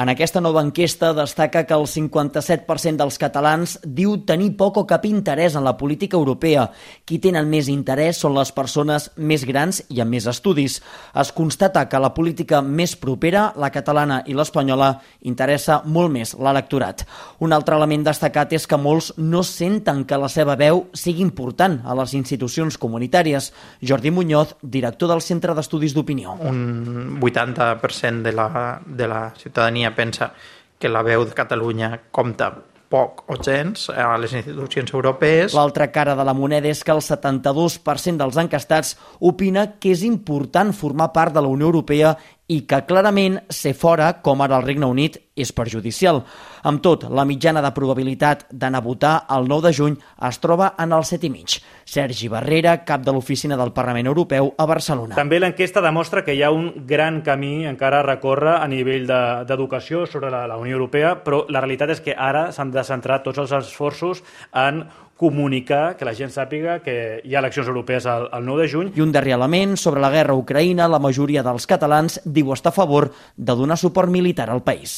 En aquesta nova enquesta destaca que el 57% dels catalans diu tenir poc o cap interès en la política europea. Qui tenen més interès són les persones més grans i amb més estudis. Es constata que la política més propera, la catalana i l'espanyola, interessa molt més l'electorat. Un altre element destacat és que molts no senten que la seva veu sigui important a les institucions comunitàries. Jordi Muñoz, director del Centre d'Estudis d'Opinió. Un 80% de la, de la ciutadania pensa que la veu de Catalunya compta poc o gens a les institucions europees. L'altra cara de la moneda és que el 72% dels encastats opina que és important formar part de la Unió Europea i que clarament ser fora, com ara el Regne Unit, és perjudicial. Amb tot, la mitjana de probabilitat d'anar a votar el 9 de juny es troba en el 7,5. Sergi Barrera, cap de l'Oficina del Parlament Europeu a Barcelona. També l'enquesta demostra que hi ha un gran camí encara a recórrer a nivell d'educació de, sobre la, la Unió Europea, però la realitat és que ara s'han de centrar tots els esforços en comunicar, que la gent sàpiga que hi ha eleccions europees el, el 9 de juny. I un darrer element, sobre la guerra a Ucraïna, la majoria dels catalans diu estar a favor de donar suport militar al país.